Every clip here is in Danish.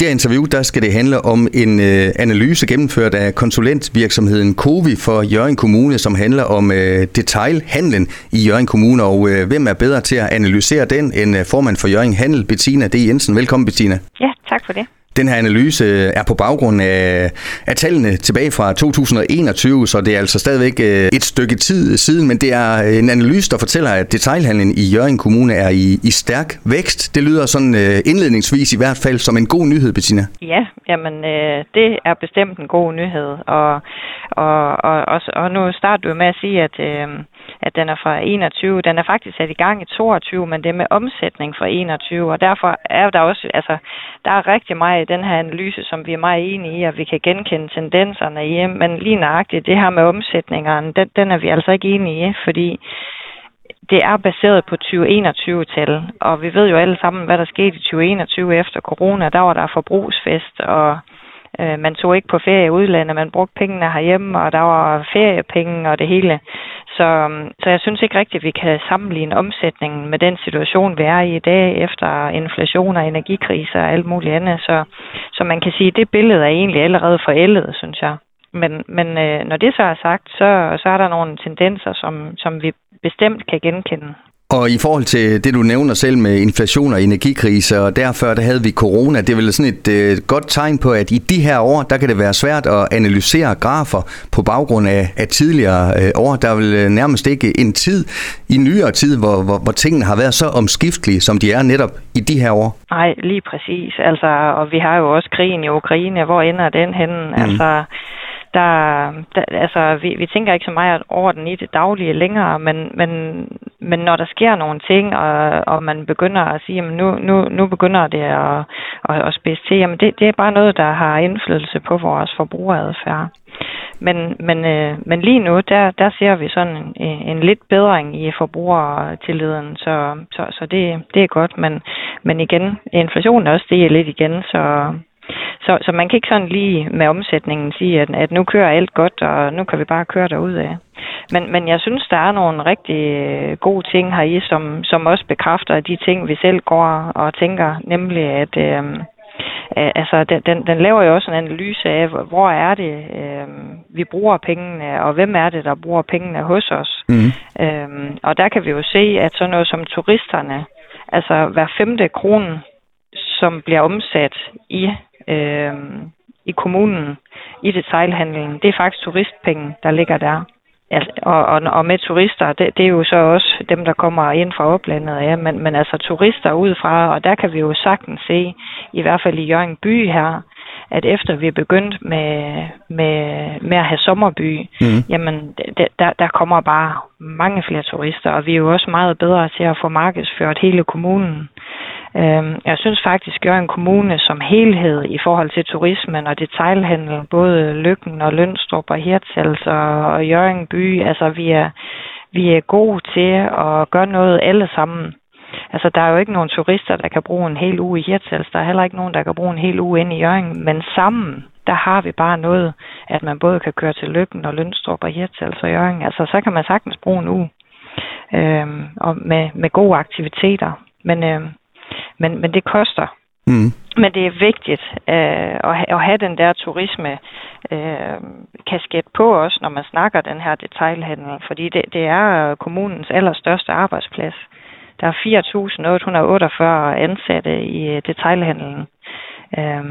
det her interview, der skal det handle om en øh, analyse gennemført af konsulentvirksomheden Covi for Jørgen Kommune, som handler om øh, detailhandlen i Jørgen Kommune, og øh, hvem er bedre til at analysere den end øh, formand for Jørgen Handel, Bettina D. Jensen. Velkommen, Bettina. Ja, tak for det. Den her analyse øh, er på baggrund af, af tallene tilbage fra 2021, så det er altså stadigvæk øh, et stykke tid siden, men det er øh, en analyse, der fortæller, at detailhandlen i Jørgen Kommune er i, i stærk vækst. Det lyder sådan indledningsvis i hvert fald som en god nyhed, Bettina. Ja, jamen øh, det er bestemt en god nyhed, og, og, og, og, og nu starter du med at sige, at øh, at den er fra 21. Den er faktisk sat i gang i 22, men det er med omsætning fra 21, og derfor er der også, altså, der er rigtig meget i den her analyse, som vi er meget enige i, at vi kan genkende tendenserne i, men lige nøjagtigt det her med omsætningerne, den, den er vi altså ikke enige i, fordi det er baseret på 2021-tal, og vi ved jo alle sammen, hvad der skete i 2021 efter corona. Der var der forbrugsfest, og øh, man tog ikke på ferie i udlandet, man brugte pengene herhjemme, og der var feriepenge og det hele. Så, øhm, så jeg synes ikke rigtigt, at vi kan sammenligne omsætningen med den situation, vi er i i dag, efter inflation og energikriser og alt muligt andet. Så, så man kan sige, at det billede er egentlig allerede forældet, synes jeg. Men, men øh, når det så er sagt, så, så er der nogle tendenser, som, som vi bestemt kan genkende. Og i forhold til det, du nævner selv med inflation og energikrise, og derfor der havde vi corona, det er vel sådan et øh, godt tegn på, at i de her år, der kan det være svært at analysere grafer på baggrund af, af tidligere øh, år. Der er vel øh, nærmest ikke en tid i nyere tid, hvor, hvor, hvor tingene har været så omskiftelige, som de er netop i de her år. Nej, lige præcis. Altså, og vi har jo også krigen i Ukraine. Hvor ender den henne? Mm. Altså, der, der altså, vi, vi tænker ikke så meget over den i det daglige længere, men, men, men når der sker nogle ting, og, og man begynder at sige, at nu, nu, nu begynder det at, at, at spise til, jamen det, det er bare noget, der har indflydelse på vores forbrugeradfærd. Men, men, øh, men lige nu, der, der ser vi sådan en, en lidt bedring i forbrugertilliden, så, så, så det, det er godt. Men, men igen, inflationen er også steget lidt igen, så, så, så man kan ikke sådan lige med omsætningen sige, at, at nu kører alt godt, og nu kan vi bare køre derud af. Men, men jeg synes, der er nogle rigtig gode ting her i, som, som også bekræfter de ting, vi selv går og tænker, nemlig at øh, altså, den, den, den laver jo også en analyse af, hvor er det, øh, vi bruger pengene, og hvem er det, der bruger pengene hos os. Mm. Øh, og der kan vi jo se, at sådan noget som turisterne, altså hver femte krone, som bliver omsat i øh, i kommunen, i detailhandlen. Det er faktisk turistpenge, der ligger der. Altså, og, og, og med turister, det, det er jo så også dem, der kommer ind fra oplandet ja, men, men altså turister udefra, og der kan vi jo sagtens se, i hvert fald i Jørgen by her, at efter vi er begyndt med, med, med at have sommerby, mm. jamen der, der kommer bare mange flere turister, og vi er jo også meget bedre til at få markedsført hele kommunen. Øhm, jeg synes faktisk, at en kommune som helhed i forhold til turismen og detailhandel, både Lykken og Lønstrup og Hirtshals og, Jørgen by, altså vi er, vi er gode til at gøre noget alle sammen. Altså, der er jo ikke nogen turister, der kan bruge en hel uge i Hirtshals. Der er heller ikke nogen, der kan bruge en hel uge inde i Jørgen. Men sammen, der har vi bare noget, at man både kan køre til Lykken og Lønstrup og Hirtshals og Jørgen. Altså, så kan man sagtens bruge en uge. Øhm, og med, med gode aktiviteter. Men øhm, men, men det koster. Mm. Men det er vigtigt øh, at, ha- at have den der turisme øh, kasket på os, når man snakker den her detailhandel, fordi det, det er kommunens allerstørste arbejdsplads. Der er 4.848 ansatte i øh, detailhandlen. Øh,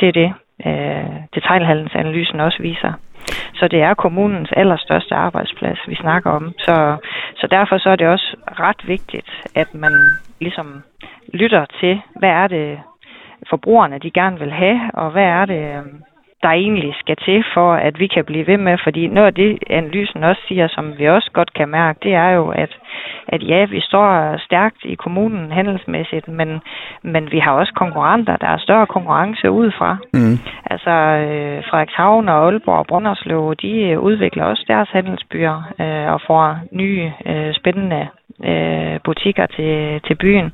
det er det, øh, detailhandlens analysen også viser. Så det er kommunens allerstørste arbejdsplads, vi snakker om. Så, så derfor så er det også ret vigtigt, at man ligesom lytter til, hvad er det forbrugerne de gerne vil have, og hvad er det, øhm, der egentlig skal til for, at vi kan blive ved med. Fordi noget af det, analysen også siger, som vi også godt kan mærke, det er jo, at, at ja, vi står stærkt i kommunen handelsmæssigt, men, men vi har også konkurrenter. Der er større konkurrence udefra. Mm. Altså øh, Frederikshavn og Aalborg og Brønderslev, de udvikler også deres handelsbyer øh, og får nye øh, spændende øh, butikker til, til byen.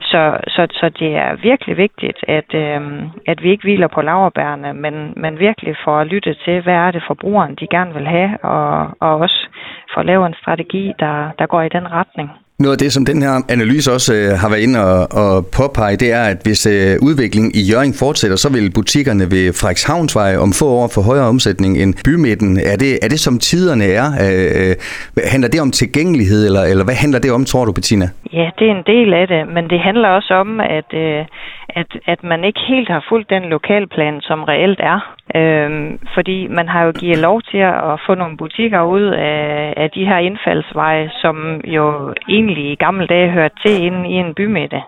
Så, så, så det er virkelig vigtigt, at, øh, at vi ikke hviler på laverbærene, men, men virkelig får lyttet til, hvad er det forbrugeren de gerne vil have, og, og også får lavet en strategi, der, der går i den retning. Noget af det, som den her analyse også øh, har været inde og, og påpege, det er, at hvis øh, udviklingen i Jørgen fortsætter, så vil butikkerne ved Frederikshavnsvej om få år få højere omsætning end bymidten. Er det, er det som tiderne er? Øh, øh, handler det om tilgængelighed, eller, eller hvad handler det om, tror du, Bettina? Ja, det er en del af det, men det handler også om, at, øh, at, at man ikke helt har fulgt den lokalplan, som reelt er. Øhm, fordi man har jo givet lov til at få nogle butikker ud af, af de her indfaldsveje, som jo egentlig i gamle dage hørte til inde i en bymidte.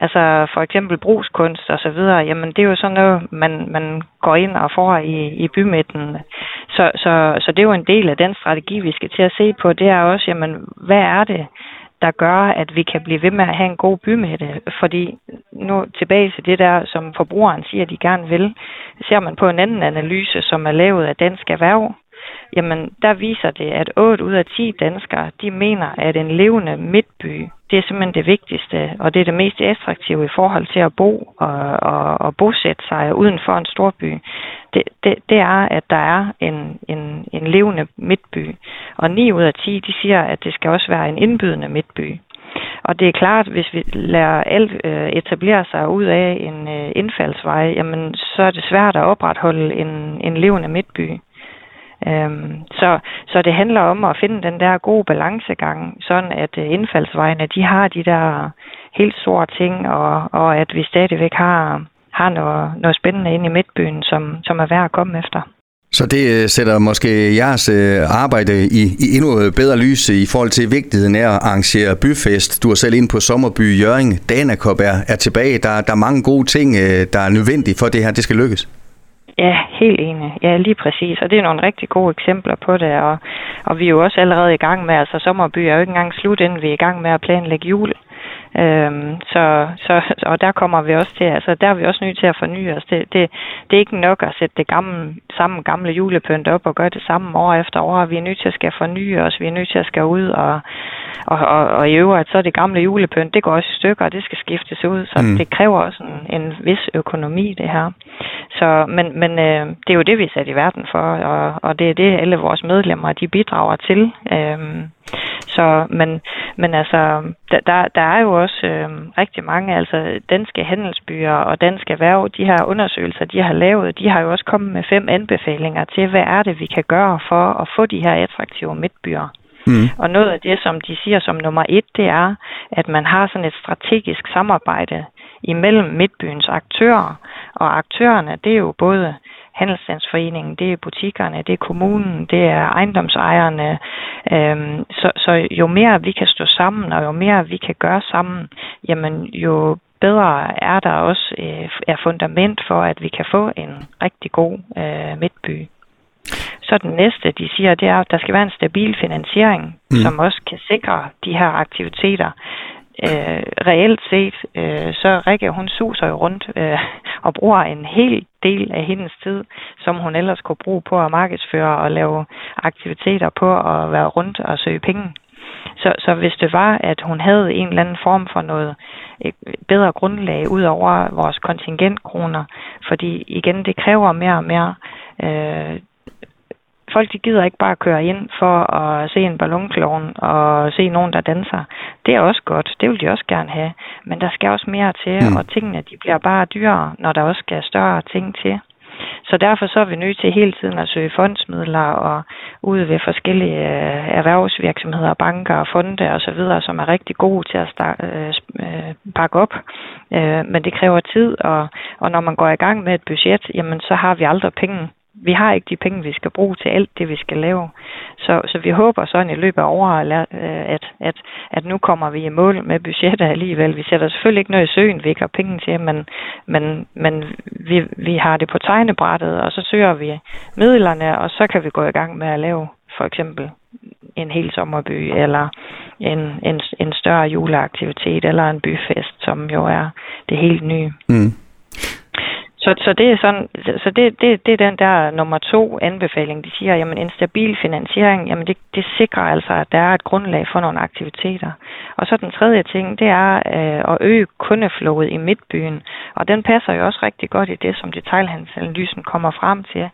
Altså for eksempel brugskunst og så videre, jamen det er jo sådan noget, man, man går ind og får i, i bymidten. Så, så, så det er jo en del af den strategi, vi skal til at se på. Det er også, jamen hvad er det, der gør, at vi kan blive ved med at have en god bymætte. Fordi nu tilbage til det der, som forbrugeren siger, de gerne vil, ser man på en anden analyse, som er lavet af Dansk Erhverv, jamen der viser det, at 8 ud af 10 danskere, de mener, at en levende midtby, det er simpelthen det vigtigste, og det er det mest attraktive i forhold til at bo og, og, og bosætte sig uden for en storby. Det, det, det er, at der er en, en, en levende midtby. Og 9 ud af 10, de siger, at det skal også være en indbydende midtby. Og det er klart, hvis vi lader alt øh, etablere sig ud af en øh, indfaldsvej, jamen så er det svært at opretholde en, en levende midtby. Øhm, så, så det handler om at finde den der gode balancegang, sådan at øh, indfaldsvejene, de har de der helt store ting, og, og at vi stadigvæk har, har noget, noget spændende ind i midtbyen, som, som er værd at komme efter. Så det øh, sætter måske jeres øh, arbejde i, i endnu øh, bedre lys i forhold til vigtigheden af at arrangere byfest. Du er selv ind på Sommerby Jøring. Danakop er, er tilbage. Der, der er mange gode ting, der er nødvendige for, at det her det skal lykkes. Ja, helt enig. Ja, lige præcis. Og det er nogle rigtig gode eksempler på det. Og, og vi er jo også allerede i gang med, altså sommerby er jo ikke engang slut, inden vi er i gang med at planlægge jul. Øhm, så, så, og der kommer vi også til, altså der er vi også nødt til at forny os. Det, det, det er ikke nok at sætte det gamle, samme gamle julepynt op og gøre det samme år efter år. Vi er nødt til at skal forny os, vi er nødt til at skal ud og, og, og, og i øvrigt, så er det gamle julepynt, det går også i stykker, og det skal skiftes ud, så mm. det kræver også en, en vis økonomi, det her. Så, men men øh, det er jo det, vi er sat i verden for, og, og det er det, alle vores medlemmer, de bidrager til. Øhm, så, men, men altså, der, der er jo også øh, rigtig mange, altså danske handelsbyer og danske erhverv, de her undersøgelser, de har lavet, de har jo også kommet med fem anbefalinger til, hvad er det, vi kan gøre for at få de her attraktive midtbyer. Mm. Og noget af det, som de siger som nummer et, det er, at man har sådan et strategisk samarbejde imellem midtbyens aktører. Og aktørerne, det er jo både Handelsstandsforeningen, det er butikkerne, det er kommunen, det er ejendomsejerne. Øhm, så, så jo mere vi kan stå sammen, og jo mere vi kan gøre sammen, jamen jo bedre er der også øh, er fundament for, at vi kan få en rigtig god øh, midtby. Så den næste, de siger, det er, at der skal være en stabil finansiering, mm. som også kan sikre de her aktiviteter. Øh, reelt set, øh, så Rikke, hun suser jo rundt øh, og bruger en hel del af hendes tid, som hun ellers kunne bruge på at markedsføre og lave aktiviteter på at være rundt og søge penge. Så, så hvis det var, at hun havde en eller anden form for noget bedre grundlag ud over vores kontingentkroner, fordi igen, det kræver mere og mere øh, folk de gider ikke bare køre ind for at se en ballonklovn og se nogen, der danser. Det er også godt, det vil de også gerne have. Men der skal også mere til, mm. og tingene de bliver bare dyrere, når der også skal større ting til. Så derfor så er vi nødt til hele tiden at søge fondsmidler og ud ved forskellige øh, erhvervsvirksomheder, banker og fonde osv., som er rigtig gode til at starte, øh, øh, bakke op. Øh, men det kræver tid, og, og når man går i gang med et budget, jamen så har vi aldrig penge vi har ikke de penge, vi skal bruge til alt det, vi skal lave. Så, så vi håber sådan i løbet af året, øh, at, at, at nu kommer vi i mål med budgettet alligevel. Vi sætter selvfølgelig ikke noget i søen, vi ikke har penge til, men, men, men vi, vi har det på tegnebrættet, og så søger vi midlerne, og så kan vi gå i gang med at lave for eksempel en hel sommerby, eller en, en, en større juleaktivitet, eller en byfest, som jo er det helt nye. Mm. Så, så det er sådan, så det, det, det er den der nummer to anbefaling. De siger, jamen en stabil finansiering, jamen det, det sikrer altså, at der er et grundlag for nogle aktiviteter. Og så den tredje ting, det er øh, at øge kundeflowet i midtbyen. Og den passer jo også rigtig godt i det, som detaljhandelsanalysen kommer frem til.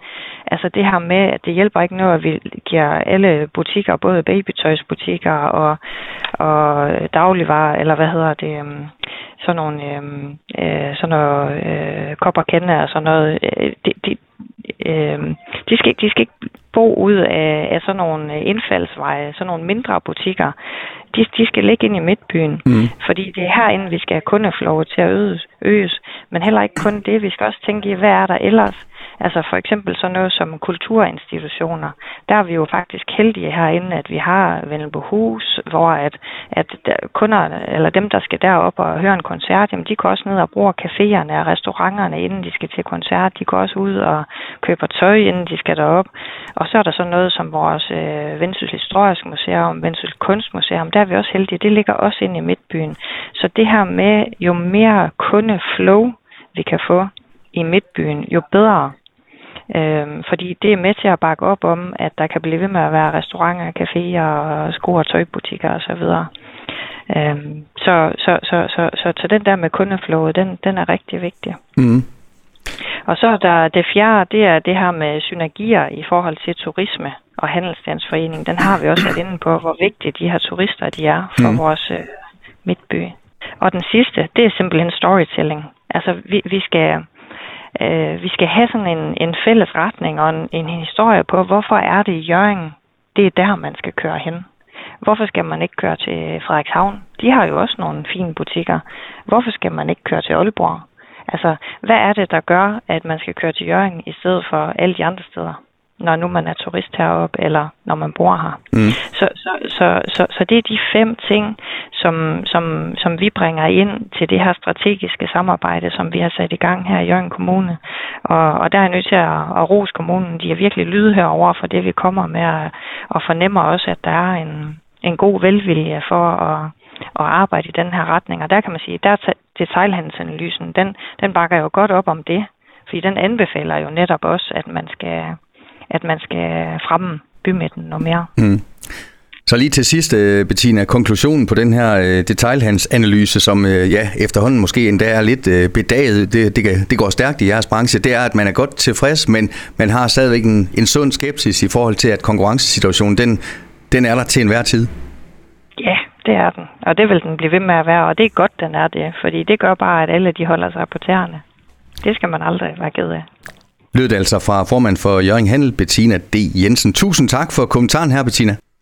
Altså det her med, at det hjælper ikke noget, at vi giver alle butikker, både babytøjsbutikker og, og dagligvarer, eller hvad hedder det, Øh, sådan nogle, øh, øh, sådan noget øh, kop og kende og sådan noget. Øh, de, de, øh, de, skal, de skal ikke bo ud af, af sådan nogle indfaldsveje, sådan nogle mindre butikker. De, de skal ligge ind i midtbyen, mm. fordi det er herinde, vi skal have kundeflov til at øges, øges. Men heller ikke kun det, vi skal også tænke i, hvad er der ellers? Altså for eksempel sådan noget som kulturinstitutioner. Der er vi jo faktisk heldige herinde, at vi har Hus, hvor at, at kunder, eller dem, der skal derop og høre en koncert, jamen de kan også ned og bruge caféerne og restauranterne, inden de skal til koncert. De går også ud og køber tøj, inden de skal derop. Og så er der sådan noget som vores øh, Vendsyssel Historisk Museum, Vendsyssel Kunstmuseum. Der er vi også heldige. Det ligger også inde i midtbyen. Så det her med, jo mere kundeflow vi kan få i midtbyen, jo bedre. Øhm, fordi det er med til at bakke op om, at der kan blive ved med at være restauranter, caféer, sko- og tøjbutikker osv. Øhm, så, så, så, så, så, så den der med kundeflowet, den, den er rigtig vigtig. Mm. Og så er der det fjerde, det er det her med synergier i forhold til turisme og handelsstandsforening. Den har vi også været inde på, hvor vigtige de her turister de er for mm. vores øh, midtby. Og den sidste, det er simpelthen storytelling. Altså vi, vi skal øh, vi skal have sådan en, en fælles retning og en, en historie på, hvorfor er det i Jørgen, det er der, man skal køre hen. Hvorfor skal man ikke køre til Frederikshavn? De har jo også nogle fine butikker. Hvorfor skal man ikke køre til Aalborg? Altså, hvad er det, der gør, at man skal køre til Jørgen i stedet for alle de andre steder? når nu man er turist heroppe, eller når man bor her. Mm. Så, så, så, så, så det er de fem ting, som, som, som vi bringer ind til det her strategiske samarbejde, som vi har sat i gang her i Jørgen Kommune. Og, og der er jeg nødt til at, at rose kommunen. De er virkelig lydhøre over for det, vi kommer med, og fornemmer også, at der er en, en god velvilje for at, at arbejde i den her retning. Og der kan man sige, der detaljhandelsanalysen, den, den bakker jo godt op om det. Fordi den anbefaler jo netop også, at man skal at man skal fremme bymidten noget mere. Mm. Så lige til sidst, øh, Bettina, konklusionen på den her øh, detailhandsanalyse, som øh, ja, efterhånden måske endda er lidt bedaget, det, det, det går stærkt i jeres branche, det er, at man er godt tilfreds, men man har stadigvæk en, en sund skepsis i forhold til, at konkurrencesituationen, den, den er der til enhver tid. Ja, det er den, og det vil den blive ved med at være, og det er godt, den er det, fordi det gør bare, at alle de holder sig på tæerne. Det skal man aldrig være ked af lød det altså fra formand for Jørgen Handel, Bettina D. Jensen. Tusind tak for kommentaren her, Bettina.